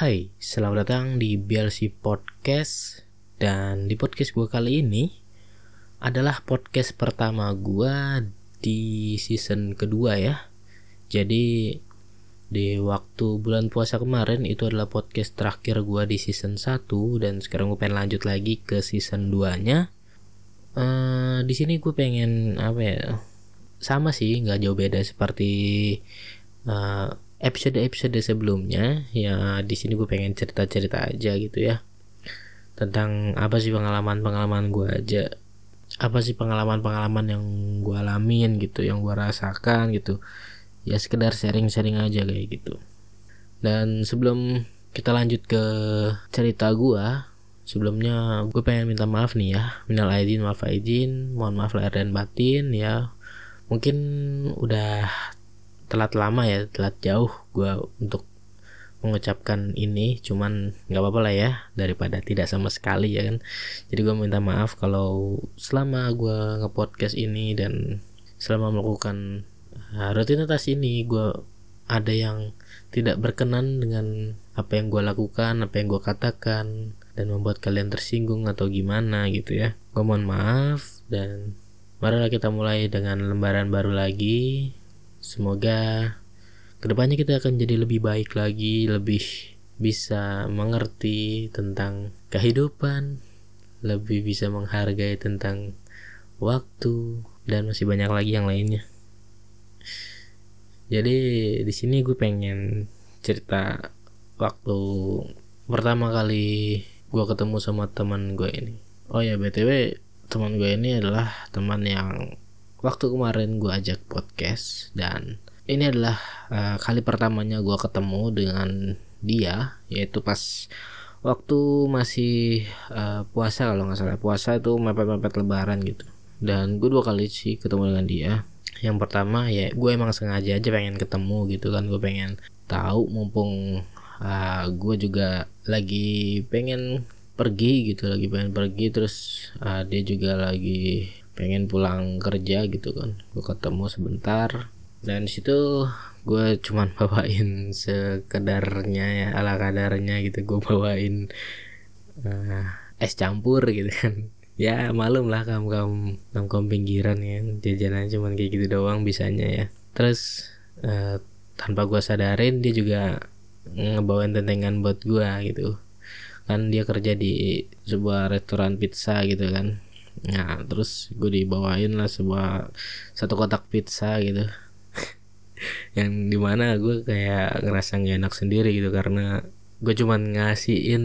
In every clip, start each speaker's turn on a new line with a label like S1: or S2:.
S1: Hai, selamat datang di BLC Podcast. Dan di podcast gue kali ini Adalah podcast pertama gue di season kedua ya. Jadi di waktu bulan puasa kemarin itu adalah podcast terakhir gue di season 1 Dan sekarang gue pengen lanjut lagi ke season 2 nya uh, Di sini gue pengen apa ya sama sih nggak jauh beda seperti uh, episode-episode sebelumnya ya di sini gue pengen cerita-cerita aja gitu ya. Tentang apa sih pengalaman-pengalaman gue aja. Apa sih pengalaman-pengalaman yang gue alamin gitu yang gue rasakan gitu. Ya sekedar sharing-sharing aja kayak gitu. Dan sebelum kita lanjut ke cerita gue sebelumnya gue pengen minta maaf nih ya. Minal aidin maaf aidin. Mohon maaf lahir dan batin ya. Mungkin udah telat lama ya telat jauh gue untuk mengucapkan ini. Cuman nggak apa-apa lah ya daripada tidak sama sekali ya kan. Jadi gue minta maaf kalau selama gue ngepodcast ini dan selama melakukan uh, rutinitas ini gue ada yang tidak berkenan dengan apa yang gue lakukan apa yang gue katakan dan membuat kalian tersinggung atau gimana gitu ya. Gue mohon maaf dan marilah kita mulai dengan lembaran baru lagi Semoga ke depannya kita akan jadi lebih baik lagi, lebih bisa mengerti tentang kehidupan, lebih bisa menghargai tentang waktu dan masih banyak lagi yang lainnya. Jadi di sini gue pengen cerita waktu pertama kali gue ketemu sama teman gue ini. Oh ya btw teman gue ini adalah teman yang waktu kemarin gue ajak podcast dan ini adalah uh, kali pertamanya gue ketemu dengan dia yaitu pas waktu masih uh, puasa kalau nggak salah. Puasa itu mepet-mepet lebaran gitu. Dan gue dua kali sih ketemu dengan dia. Yang pertama ya gue emang sengaja aja pengen ketemu gitu kan. Gue pengen tahu mumpung uh, gue juga lagi pengen pergi gitu lagi pengen pergi. Terus uh, dia juga lagi pengen pulang kerja gitu kan. Gue ketemu sebentar dan situ gue cuman bawain sekedarnya ya ala kadarnya gitu. Gue bawain uh, es campur gitu kan. Ya malum lah kamu kamu kamu kamu pinggiran ya. Jajanan cuman kayak gitu doang bisanya ya. Terus uh, tanpa gue sadarin dia juga ngebawain tentengan buat gue gitu. Kan dia kerja di sebuah restoran pizza gitu kan Nah terus gue dibawain lah sebuah satu kotak pizza gitu. Yang di mana gue kayak ngerasa gak enak sendiri gitu karena gue cuman ngasihin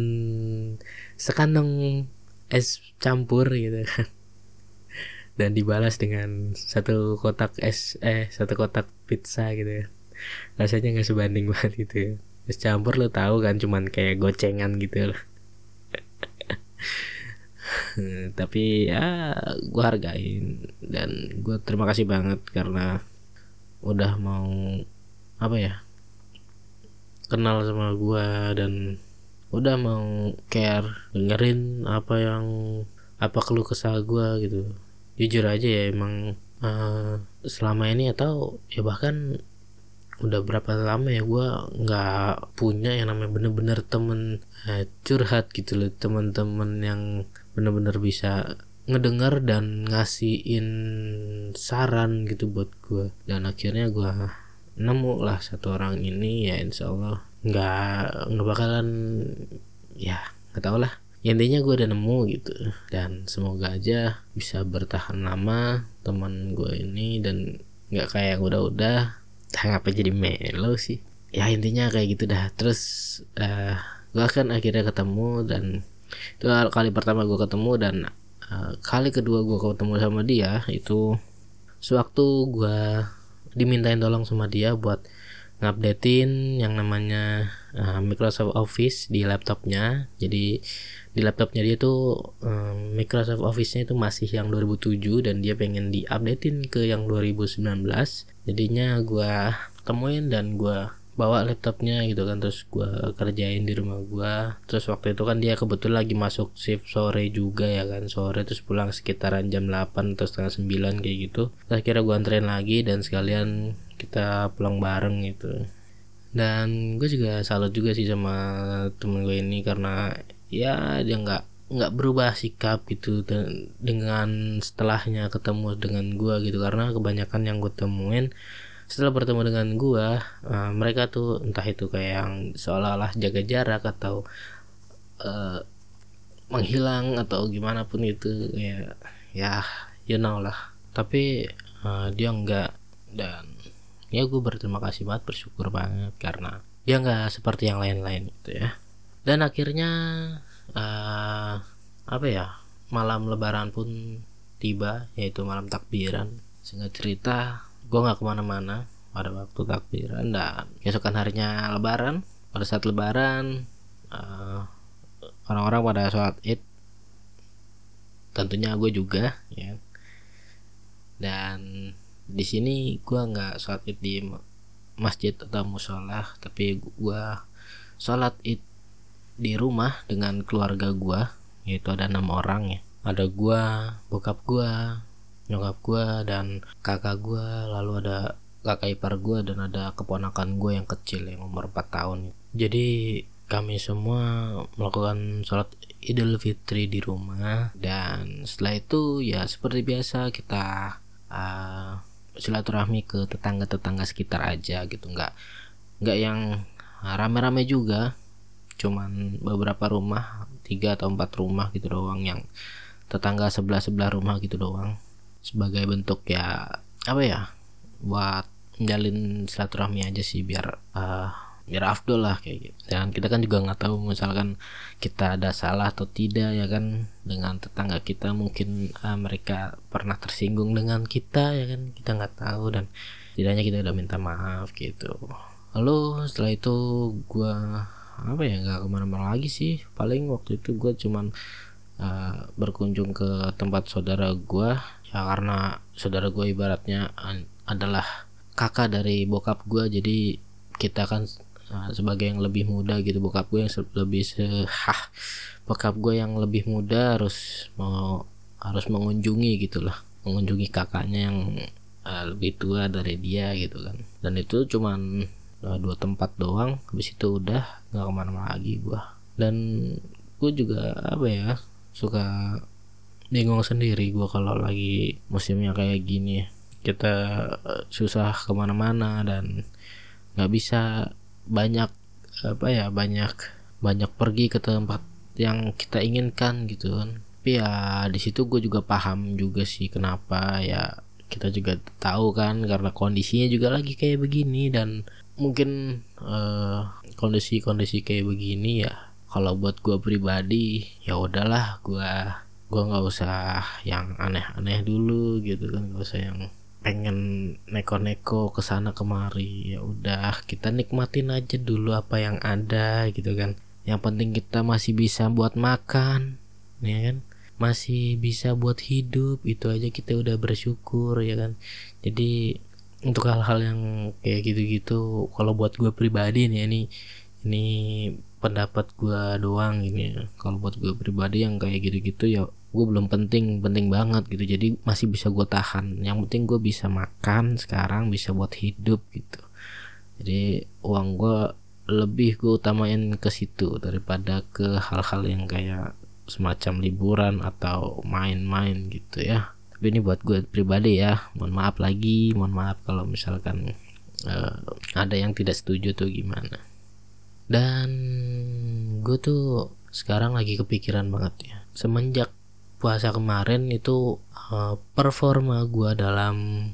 S1: sekantong es campur gitu kan. Dan dibalas dengan satu kotak es eh satu kotak pizza gitu ya. Rasanya nggak sebanding banget gitu ya. Es campur lo tahu kan cuman kayak gocengan gitu loh tapi ya gue hargain. Dan gue terima kasih banget karena udah mau apa ya kenal sama gue dan udah mau care dengerin apa yang apa keluh kesah gue gitu. Jujur aja ya emang uh, selama ini atau ya bahkan udah berapa lama ya gue nggak punya yang namanya bener-bener temen uh, curhat gitu loh temen-temen yang bener-bener bisa ngedengar dan ngasihin saran gitu buat gue dan akhirnya gue nemu lah satu orang ini ya insya Allah nggak nggak bakalan ya nggak tau lah. Ya, intinya gue udah nemu gitu. Dan semoga aja bisa bertahan lama teman gue ini dan nggak kayak udah-udah. Ngapa jadi melo sih? Ya intinya kayak gitu dah. Terus uh, gue akan akhirnya ketemu dan itu kali pertama gue ketemu dan uh, kali kedua gue ketemu sama dia itu sewaktu gue dimintain tolong sama dia buat ngupdatein yang namanya uh, Microsoft Office di laptopnya. Jadi di laptopnya dia tuh um, Microsoft Office-nya itu masih yang 2007 dan dia pengen diupdatein ke yang 2019 jadinya gue temuin dan gue bawa laptopnya gitu kan terus gue kerjain di rumah gue terus waktu itu kan dia kebetulan lagi masuk shift sore juga ya kan sore terus pulang sekitaran jam 8 atau setengah 9 kayak gitu. Terus kira gue anterin lagi dan sekalian kita pulang bareng gitu. Dan gue juga salut juga sih sama temen gue ini karena ya dia nggak nggak berubah sikap gitu dengan setelahnya ketemu dengan gue gitu. Karena kebanyakan yang gue temuin setelah bertemu dengan gue uh, mereka tuh entah itu kayak yang seolah-olah jaga jarak atau uh, menghilang atau gimana pun itu ya ya you know lah. Tapi uh, dia enggak. Dan ya gue berterima kasih banget bersyukur banget karena dia nggak seperti yang lain-lain gitu ya. Dan akhirnya uh, apa ya malam lebaran pun tiba yaitu malam takbiran. Sehingga cerita gue nggak ke mana-mana pada waktu takbiran dan keesokan harinya lebaran. Pada saat lebaran uh, orang-orang pada sholat id. Tentunya gue juga ya. Dan di sini gue nggak sholat id di masjid atau musola tapi gue sholat id di rumah dengan keluarga gue yaitu ada enam orang ya. Ada gue bokap gue nyokap gue dan kakak gue lalu ada kakak ipar gue dan ada keponakan gue yang kecil yang umur 4 tahun. Jadi kami semua melakukan sholat Idul Fitri di rumah dan setelah itu ya seperti biasa kita uh, silaturahmi ke tetangga-tetangga sekitar aja gitu. Nggak nggak yang rame-rame juga cuman beberapa rumah tiga atau empat rumah gitu doang yang tetangga sebelah sebelah rumah gitu doang sebagai bentuk ya apa ya buat menjalin silaturahmi aja sih biar uh, biar afdol lah kayak gitu. Dan kita kan juga nggak tahu misalkan kita ada salah atau tidak ya kan dengan tetangga kita mungkin uh, mereka pernah tersinggung dengan kita ya kan kita nggak tahu. Dan tidaknya kita udah minta maaf gitu. Lalu setelah itu gue apa ya nggak ke mana-mana lagi sih. Paling waktu itu gue cuman uh, berkunjung ke tempat saudara gue ya karena saudara gue ibaratnya adalah kakak dari bokap gue jadi kita kan nah, sebagai yang lebih muda gitu bokap gue yang lebih sehah bokap gue yang lebih muda harus mau harus mengunjungi gitulah mengunjungi kakaknya yang uh, lebih tua dari dia gitu kan. Dan itu cuman uh, dua tempat doang habis itu udah nggak ke mana-mana lagi gue dan gue juga apa ya suka bingung sendiri gue kalau lagi musimnya kayak gini. Kita uh, susah ke mana-mana dan nggak bisa banyak apa ya banyak banyak pergi ke tempat yang kita inginkan gitu kan. Tapi ya di situ gue juga paham juga sih kenapa ya kita juga tahu kan karena kondisinya juga lagi kayak begini dan mungkin uh, kondisi-kondisi kayak begini ya kalau buat gue pribadi ya udahlah gue gue nggak usah yang aneh-aneh dulu gitu kan gak usah yang pengen neko-neko ke sana kemari. Ya udah kita nikmatin aja dulu apa yang ada gitu kan. Yang penting kita masih bisa buat makan ya kan? Masih bisa buat hidup itu aja kita udah bersyukur ya kan? Jadi untuk hal-hal yang kayak gitu-gitu kalau buat gue pribadi nih ini ini pendapat gue doang ini kalau buat gue pribadi yang kayak gitu-gitu ya gue belum penting penting banget gitu. Jadi masih bisa gue tahan. Yang penting gue bisa makan sekarang bisa buat hidup gitu. Jadi uang gue lebih gue utamain ke situ daripada ke hal-hal yang kayak semacam liburan atau main-main gitu ya. Tapi ini buat gue pribadi ya. Mohon maaf lagi mohon maaf kalau misalkan uh, ada yang tidak setuju tuh gimana. Dan gue tuh sekarang lagi kepikiran banget ya. Semenjak puasa kemarin itu uh, performa gue dalam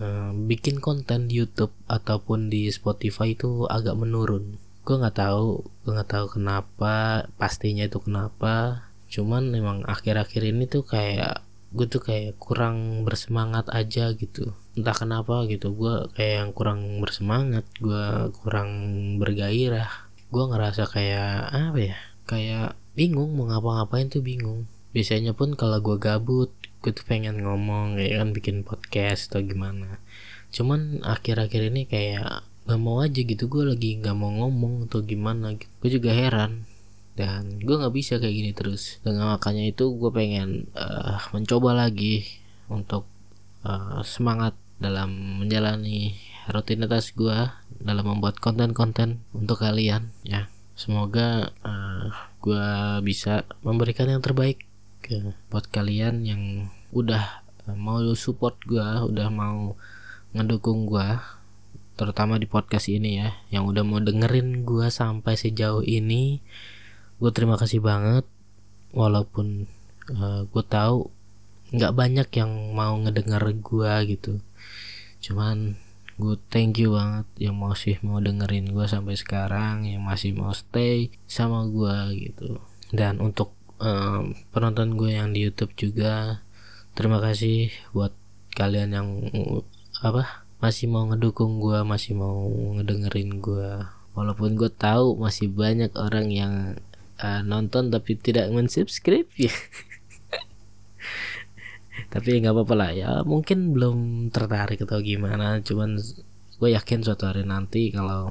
S1: uh, bikin konten di YouTube ataupun di Spotify itu agak menurun. Gue nggak tahu, gue nggak tahu kenapa, pastinya itu kenapa. Cuman memang akhir-akhir ini tuh kayak gue tuh kayak kurang bersemangat aja gitu. Entah kenapa gitu, gue kayak yang kurang bersemangat, gue kurang bergairah. Gue ngerasa kayak apa ya? Kayak bingung mau ngapa-ngapain tuh bingung biasanya pun kalau gue gabut gue tuh pengen ngomong ya kan bikin podcast atau gimana. Cuman akhir-akhir ini kayak gak mau aja gitu gue lagi gak mau ngomong atau gimana gitu. gue juga heran. Dan gue nggak bisa kayak gini terus. Dengan makanya itu gue pengen uh, mencoba lagi untuk uh, semangat dalam menjalani rutinitas gue dalam membuat konten-konten untuk kalian ya. Semoga uh, gue bisa memberikan yang terbaik ke buat kalian yang udah uh, mau support gue udah mau ngedukung gue terutama di podcast ini ya yang udah mau dengerin gue sampai sejauh ini gue terima kasih banget. Walaupun uh, gue tahu nggak banyak yang mau ngedenger gue gitu. Cuman gue thank you banget yang masih mau dengerin gue sampai sekarang yang masih mau stay sama gue gitu. Dan untuk penonton gue yang di YouTube juga terima kasih buat kalian yang apa masih mau ngedukung gue masih mau ngedengerin gue walaupun gue tahu masih banyak orang yang uh, nonton tapi tidak mensubscribe. Ya tapi nggak apa-apa lah ya mungkin belum tertarik atau gimana cuman gue yakin suatu hari nanti kalau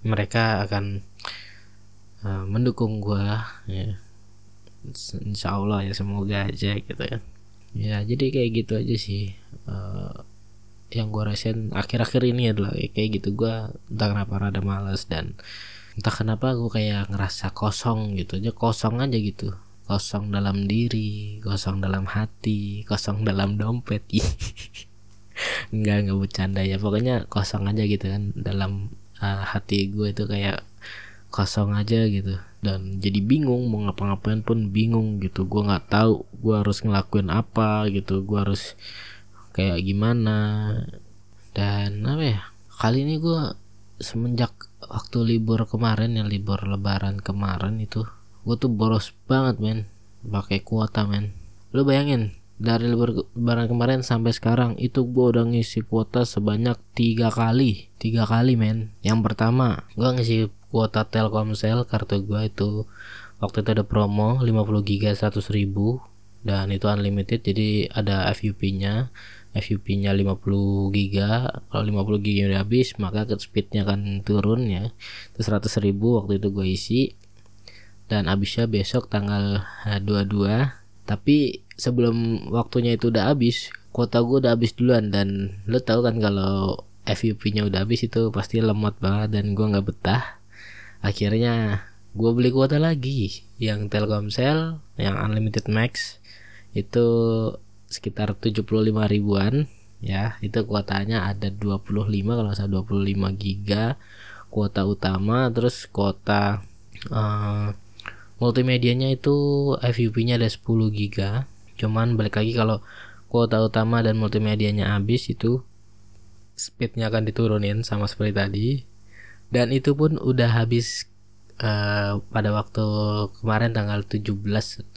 S1: mereka akan uh, mendukung gue ya insya Allah ya semoga aja gitu kan. Ya jadi kayak gitu aja sih. Uh, yang gue rasain akhir-akhir ini adalah kayak gitu. Gue entah kenapa rada males dan entah kenapa gue kayak ngerasa kosong gitu aja. Kosong aja gitu. Kosong dalam diri kosong dalam hati kosong dalam dompet. Enggak enggak bercanda ya. Pokoknya kosong aja gitu kan. Dalam uh, hati gue itu kayak kosong aja gitu. Dan jadi bingung mau ngapa-ngapain pun bingung gitu. Gue nggak tahu gue harus ngelakuin apa gitu. Gue harus kayak gimana. Dan apa ya kali ini gue semenjak waktu libur kemarin yang libur lebaran kemarin itu gue tuh boros banget men. Pakai kuota men. Lu bayangin dari lebaran kemarin sampai sekarang itu gue udah ngisi kuota sebanyak tiga kali tiga kali men. Yang pertama gue ngisi kuota Telkomsel kartu gue itu waktu itu ada promo 50 giga 100 ribu dan itu unlimited jadi ada FUP nya FUP nya 50 giga kalau 50 giga udah habis maka speednya akan turun ya itu 100 ribu waktu itu gue isi. Dan habisnya besok tanggal 22 eh, tapi sebelum waktunya itu udah habis kuota gue udah habis duluan. Dan lo tau kan kalau FUP nya udah habis itu pasti lemot banget dan gue nggak betah akhirnya gue beli kuota lagi. Yang Telkomsel yang unlimited max. Itu sekitar 75 ribuan ya. Itu kuotanya ada 25 kalau saya 25 giga kuota utama. Terus kuota uh, multimedianya itu FUP-nya ada 10 giga. Cuman balik lagi kalau kuota utama dan multimedianya habis itu speednya akan diturunin sama seperti tadi dan itu pun udah habis uh, pada waktu kemarin tanggal 17 17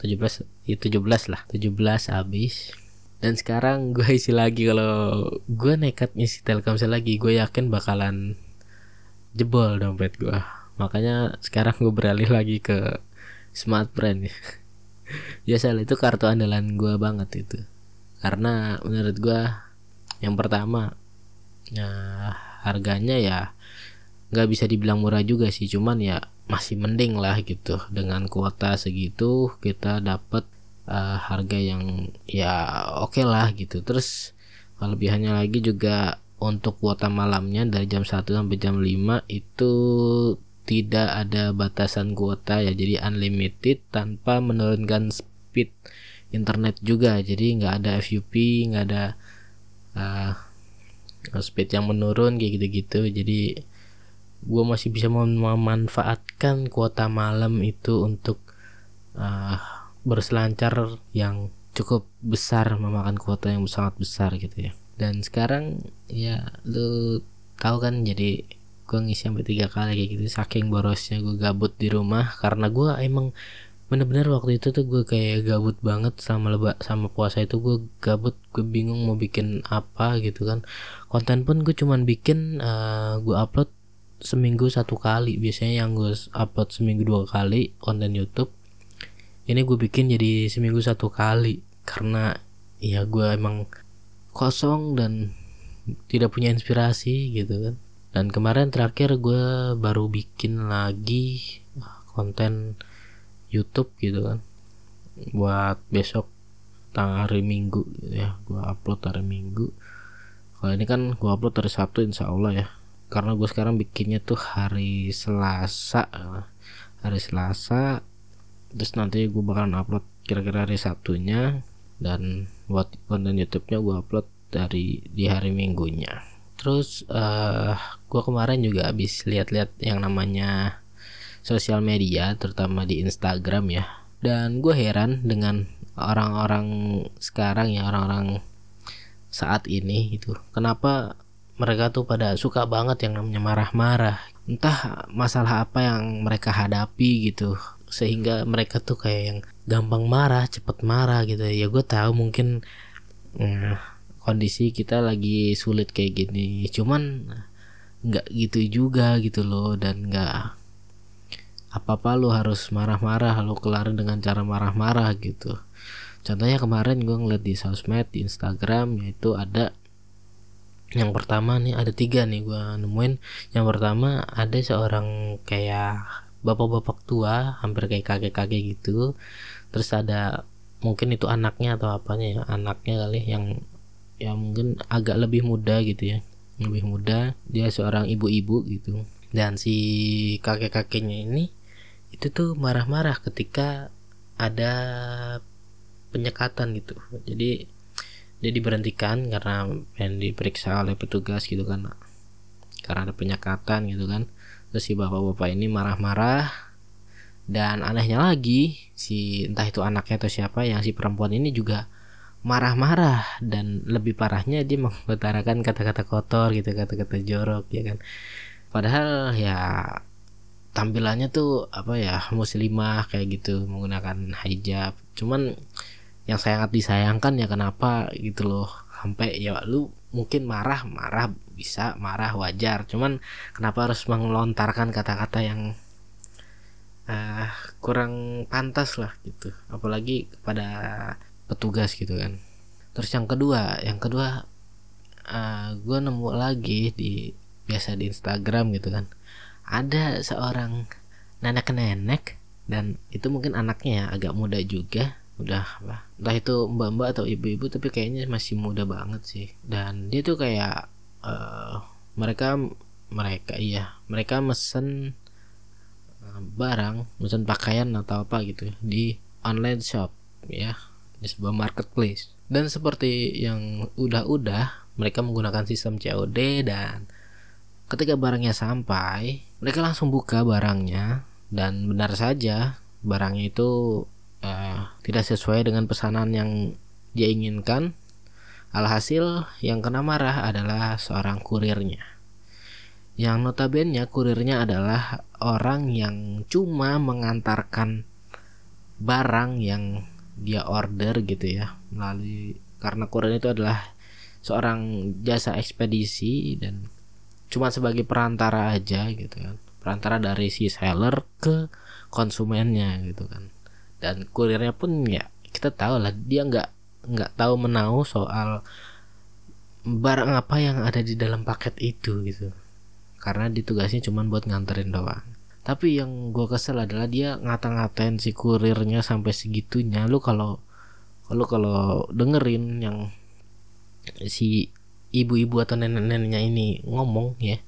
S1: ya 17 lah 17 habis. Dan sekarang gue isi lagi kalau gue nekat ngisi Telkomsel lagi gue yakin bakalan jebol dompet gue. Makanya sekarang gue beralih lagi ke smart brand ya. Biasa itu kartu andalan gue banget itu. Karena menurut gue yang pertama ya harganya ya nggak bisa dibilang murah juga sih cuman ya masih mending lah gitu. Dengan kuota segitu kita dapat uh, harga yang ya oke okay lah gitu. Terus kelebihannya lagi juga untuk kuota malamnya dari jam 1 sampai jam 5 itu tidak ada batasan kuota ya. Jadi unlimited tanpa menurunkan speed internet juga. Jadi nggak ada FUP nggak ada uh, speed yang menurun kayak gitu-gitu. Jadi gue masih bisa memanfaatkan kuota malam itu untuk uh, berselancar yang cukup besar memakan kuota yang sangat besar gitu ya. Dan sekarang ya lu tahu kan jadi gue ngisi sampai tiga kali kayak gitu saking borosnya gue gabut di rumah karena gue emang bener-bener waktu itu tuh gue kayak gabut banget sama lebak sama puasa itu gue gabut gue bingung mau bikin apa gitu kan. Konten pun gue cuman bikin uh, gue upload seminggu satu kali. Biasanya yang gue upload seminggu dua kali konten YouTube ini gue bikin jadi seminggu satu kali. Karena ya gue emang kosong dan tidak punya inspirasi gitu kan. Dan kemarin terakhir gue baru bikin lagi konten YouTube gitu kan. Buat besok tanggal hari Minggu gitu ya. Gue upload hari Minggu. Kalau ini kan gue upload hari Sabtu insya Allah ya karena gue sekarang bikinnya tuh hari Selasa hari Selasa. Terus nanti gue bakalan upload kira-kira hari Sabtunya. Dan buat konten YouTube-nya gue upload dari di hari Minggunya. Terus uh, gue kemarin juga habis lihat-lihat yang namanya sosial media terutama di Instagram ya. Dan gue heran dengan orang-orang sekarang ya orang-orang saat ini itu kenapa mereka tuh pada suka banget yang namanya marah-marah. Entah masalah apa yang mereka hadapi gitu. Sehingga mereka tuh kayak yang gampang marah cepet marah gitu. Ya gue tahu mungkin eh, kondisi kita lagi sulit kayak gini. Cuman nggak gitu juga gitu loh. Dan nggak apa apa lu harus marah-marah lu kelarin dengan cara marah-marah gitu. Contohnya kemarin gue ngeliat di sosmed di Instagram yaitu ada yang pertama nih ada tiga nih gue nemuin. Yang pertama ada seorang kayak bapak-bapak tua hampir kayak kakek-kakek gitu. Terus ada mungkin itu anaknya atau apanya ya anaknya kali yang ya mungkin agak lebih muda gitu ya. Lebih muda dia seorang ibu-ibu gitu. Dan si kakek-kakeknya ini itu tuh marah-marah ketika ada penyekatan gitu. Jadi dia diberhentikan karena pengen diperiksa oleh petugas gitu kan karena ada penyekatan gitu kan. Terus si bapak-bapak ini marah-marah. Dan anehnya lagi si entah itu anaknya atau siapa yang si perempuan ini juga marah-marah. Dan lebih parahnya dia mengutarakan kata-kata kotor gitu kata-kata jorok ya kan. Padahal ya tampilannya tuh apa ya muslimah kayak gitu menggunakan hijab. Cuman yang sangat disayangkan ya kenapa gitu loh. Sampai ya lu mungkin marah marah bisa marah wajar. Cuman kenapa harus melontarkan kata-kata yang uh, kurang pantas lah gitu. Apalagi kepada petugas gitu kan. Terus yang kedua yang kedua uh, eh, gue nemu lagi di biasa di Instagram gitu kan. Ada seorang nenek-nenek dan itu mungkin anaknya ya agak muda juga udah apa entah itu mbak-mbak atau ibu-ibu tapi kayaknya masih muda banget sih. Dan dia tuh kayak uh, mereka mereka iya mereka mesen uh, barang mesen pakaian atau apa gitu di online shop ya di sebuah marketplace. Dan seperti yang udah-udah mereka menggunakan sistem COD dan ketika barangnya sampai mereka langsung buka barangnya. Dan benar saja barangnya itu uh, tidak sesuai dengan pesanan yang dia inginkan. Alhasil yang kena marah adalah seorang kurirnya. Yang notabene kurirnya adalah orang yang cuma mengantarkan barang yang dia order gitu ya melalui karena kurir itu adalah seorang jasa ekspedisi dan cuma sebagai perantara aja gitu kan perantara dari si seller ke konsumennya gitu kan dan kurirnya pun ya kita tahu lah dia nggak nggak tahu menau soal barang apa yang ada di dalam paket itu gitu. Karena ditugasnya cuma buat nganterin doang. Tapi yang gue kesel adalah dia ngata-ngatain si kurirnya sampai segitunya. Lu kalau lu kalau dengerin yang si ibu-ibu atau nenek-neneknya ini ngomong ya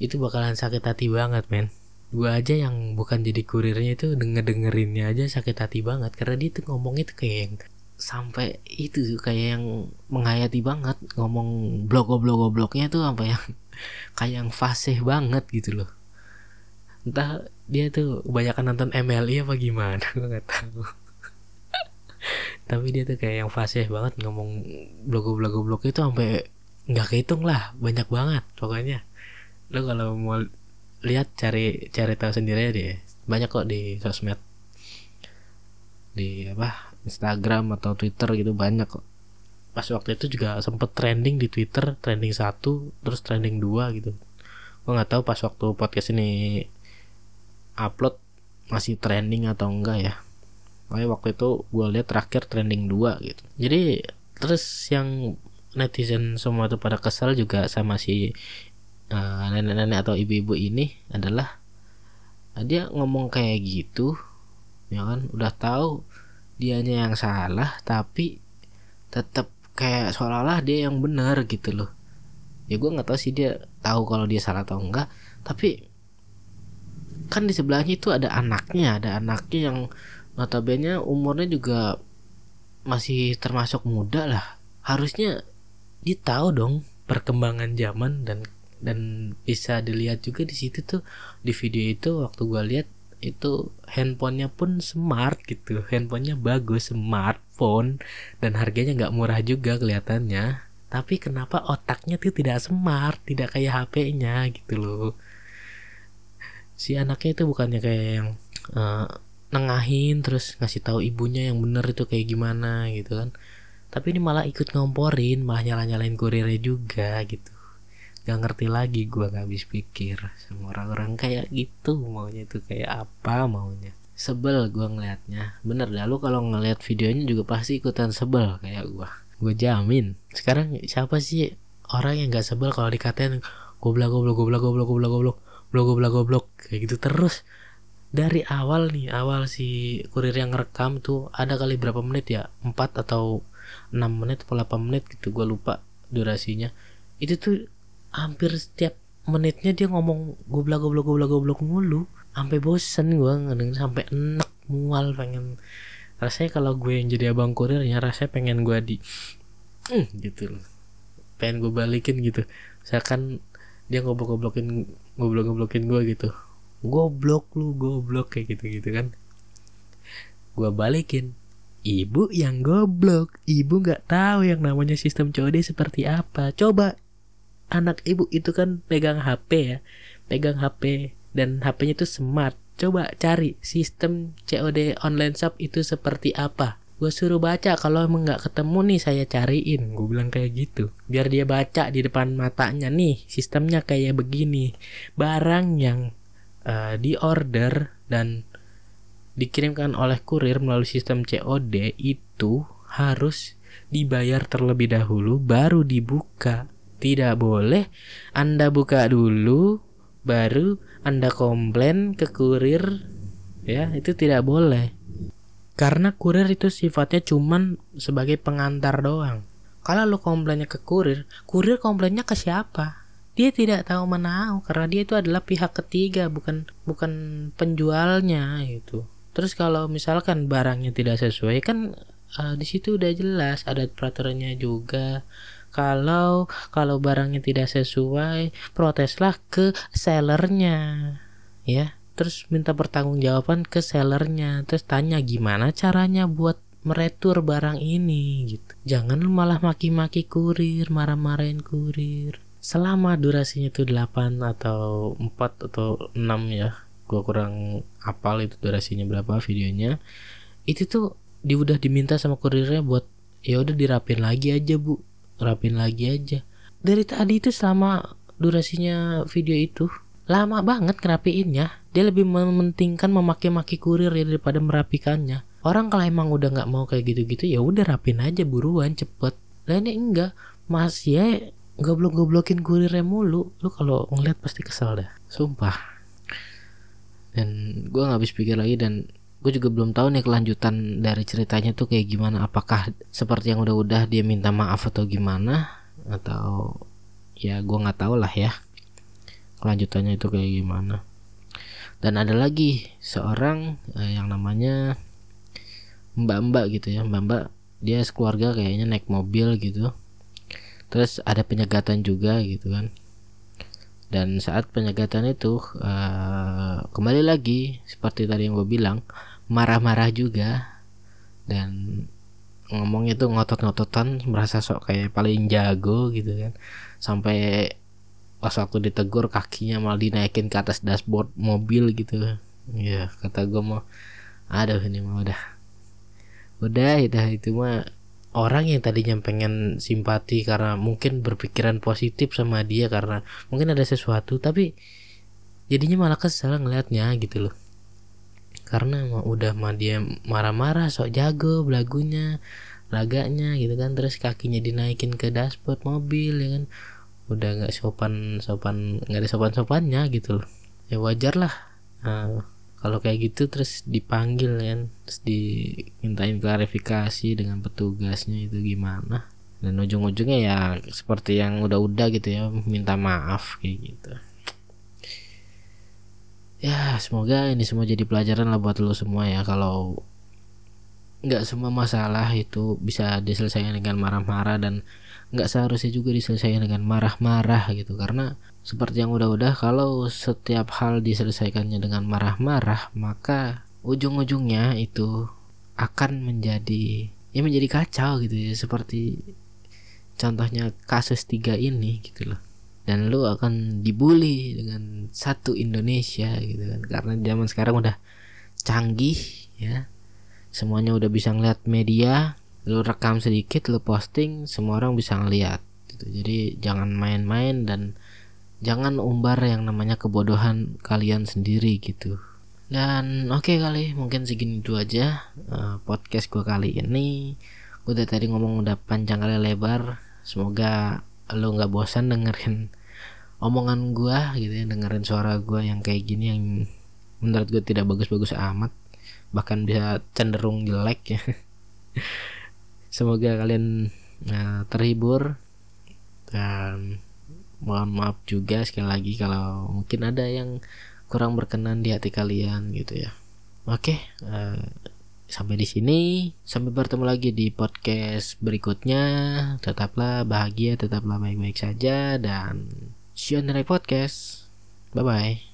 S1: itu bakalan sakit hati banget men gue aja yang bukan jadi kurirnya itu denger dengerinnya aja sakit hati banget. Karena dia tuh ngomong itu kayak yang sampai itu kayak yang menghayati banget. Ngomong blog blog blognya tuh apa yang kayak yang fasih banget gitu loh. Entah dia tuh kebanyakan nonton MLI apa gimana gue nggak tahu. Tapi dia tuh kayak yang fasih banget ngomong blog blog blog itu sampai nggak kehitung lah banyak banget pokoknya. Lo kalau mau lihat cari cari tahu sendiri deh. Banyak kok di sosmed. Di apa Instagram atau Twitter gitu banyak kok. Pas waktu itu juga sempet trending di Twitter trending satu terus trending dua gitu. Gue nggak tahu pas waktu podcast ini upload masih trending atau enggak ya. Makanya waktu itu gue lihat terakhir trending dua gitu. Jadi terus yang netizen semua tuh pada kesal juga sama si nenek nenek-nenek atau ibu-ibu ini adalah uh, dia ngomong kayak gitu ya kan? Udah tahu dianya yang salah tapi tetap kayak seolah-olah dia yang benar gitu loh. Ya gue nggak tahu sih dia tahu kalau dia salah atau enggak tapi kan di sebelahnya itu ada anaknya ada anaknya yang notabene umurnya juga masih termasuk muda lah. Harusnya dia tahu dong perkembangan zaman dan dan bisa dilihat juga di situ tuh di video itu waktu gue lihat itu handphonenya pun smart gitu. Handphonenya bagus smartphone. Dan harganya nggak murah juga kelihatannya. Tapi kenapa otaknya tuh tidak smart tidak kayak HP-nya gitu loh. Si anaknya itu bukannya kayak yang uh, nengahin terus ngasih tahu ibunya yang bener itu kayak gimana gitu kan. Tapi ini malah ikut ngomporin malah nyala nyalain kurirnya juga gitu gak ngerti lagi gue gak habis pikir. Sama orang-orang kayak gitu maunya itu kayak apa maunya. Sebel gue ngelihatnya bener dah lu kalau ngeliat videonya juga pasti ikutan sebel kayak gue gue jamin. Sekarang siapa sih orang yang gak sebel kalau dikatain goblok goblok goblok goblok goblok goblok goblok goblok goblok. Kayak gitu terus. Dari awal nih awal si kurir yang ngerekam tuh ada kali berapa menit ya? 4 atau 6 menit atau 8 menit gitu gue lupa durasinya. Itu tuh hampir setiap menitnya dia ngomong goblok goblok goblok goblok mulu. Sampai bosen gue ngedenger sampai enak mual pengen. Rasanya kalau gue yang jadi abang kurirnya rasanya pengen gue di mm, gitu loh. Pengen gue balikin gitu. Misalkan dia ngobrol goblokin ngobrol goblokin gue gitu. Goblok lu goblok kayak gitu gitu kan. Gue balikin ibu yang goblok ibu nggak tahu yang namanya sistem COD seperti apa. Coba anak ibu itu kan pegang HP ya. Pegang HP dan HP-nya itu smart. Coba cari sistem COD online shop itu seperti apa. Gue suruh baca kalau emang nggak ketemu nih saya cariin. Gue bilang kayak gitu. Biar dia baca di depan matanya nih sistemnya kayak begini. Barang yang uh, di order dan dikirimkan oleh kurir melalui sistem COD itu harus dibayar terlebih dahulu baru dibuka tidak boleh. Anda buka dulu baru Anda komplain ke kurir. Ya itu tidak boleh. Karena kurir itu sifatnya cuman sebagai pengantar doang. Kalau lo komplainnya ke kurir kurir komplainnya ke siapa? Dia tidak tahu menau karena dia itu adalah pihak ketiga bukan bukan penjualnya itu terus kalau misalkan barangnya tidak sesuai kan uh, di situ udah jelas ada peraturannya juga kalau kalau barangnya tidak sesuai, proteslah ke sellernya, ya. Terus minta pertanggungjawaban ke sellernya. Terus tanya gimana caranya buat meretur barang ini gitu. Jangan malah maki-maki kurir, marah-marahin kurir. Selama durasinya itu 8 atau 4 atau 6 ya. Gua kurang apal itu durasinya berapa videonya. Itu tuh dia udah diminta sama kurirnya buat ya udah dirapin lagi aja, Bu rapin lagi aja. Dari tadi itu selama durasinya video itu lama banget ngerapiinnya. Dia lebih mementingkan memaki-maki kurir ya daripada merapikannya. Orang kalau emang udah nggak mau kayak gitu-gitu ya udah rapin aja buruan cepet. Ini enggak. Mas ya goblok-goblokin kurirnya mulu. Lu kalau ngeliat pasti kesel dah sumpah. Dan gue nggak habis pikir lagi dan gue juga belum tahu nih kelanjutan dari ceritanya tuh kayak gimana. Apakah seperti yang udah-udah dia minta maaf atau gimana? Atau ya gue nggak tahu lah ya kelanjutannya itu kayak gimana. Dan ada lagi seorang eh, yang namanya mbak-mbak gitu ya. Mbak-mbak dia sekeluarga kayaknya naik mobil gitu. Terus ada penyegatan juga gitu kan. Dan saat penyegatan itu uh, kembali lagi seperti tadi yang gue bilang marah-marah juga. Dan ngomongnya tuh ngotot-ngototan merasa sok kayak paling jago gitu kan. Sampai pas waktu ditegur kakinya malah dinaikin ke atas dashboard mobil gitu. Ya kata gue mau aduh ini mah udah udah udah itu mah orang yang tadinya pengen simpati karena mungkin berpikiran positif sama dia karena mungkin ada sesuatu tapi jadinya malah kesel ngelihatnya gitu loh karena udah mah dia marah-marah sok jago belagunya laganya gitu kan. Terus kakinya dinaikin ke dashboard mobil ya kan. Udah nggak sopan sopan nggak ada sopan sopannya gitu loh. Ya wajar lah. Nah, kalau kayak gitu terus dipanggil kan. Terus dimintain klarifikasi dengan petugasnya itu gimana. Dan ujung-ujungnya ya seperti yang udah-udah gitu ya minta maaf kayak gitu ya semoga ini semua jadi pelajaran lah buat lo semua ya. Kalau nggak semua masalah itu bisa diselesaikan dengan marah-marah dan nggak seharusnya juga diselesaikan dengan marah-marah gitu. Karena seperti yang udah-udah kalau setiap hal diselesaikannya dengan marah-marah maka ujung-ujungnya itu akan menjadi ya menjadi kacau gitu ya. Seperti contohnya kasus tiga ini gitu loh dan lu akan dibully dengan satu Indonesia gitu kan. Karena zaman sekarang udah canggih ya. Semuanya udah bisa ngeliat media lu rekam sedikit lu posting semua orang bisa ngeliat gitu. Jadi jangan main-main dan jangan umbar yang namanya kebodohan kalian sendiri gitu. Dan oke okay kali mungkin segini dulu aja uh, podcast gue kali ini. Udah tadi ngomong udah panjang kali lebar. Semoga lo nggak bosan dengerin omongan gua gitu ya dengerin suara gua yang kayak gini yang menurut gue tidak bagus-bagus amat bahkan bisa cenderung jelek ya. Semoga kalian uh, terhibur dan mohon maaf juga sekali lagi kalau mungkin ada yang kurang berkenan di hati kalian gitu ya. Oke uh, sampai di sini. Sampai bertemu lagi di podcast berikutnya. Tetaplah bahagia tetaplah baik-baik saja dan see you on the next podcast. Bye bye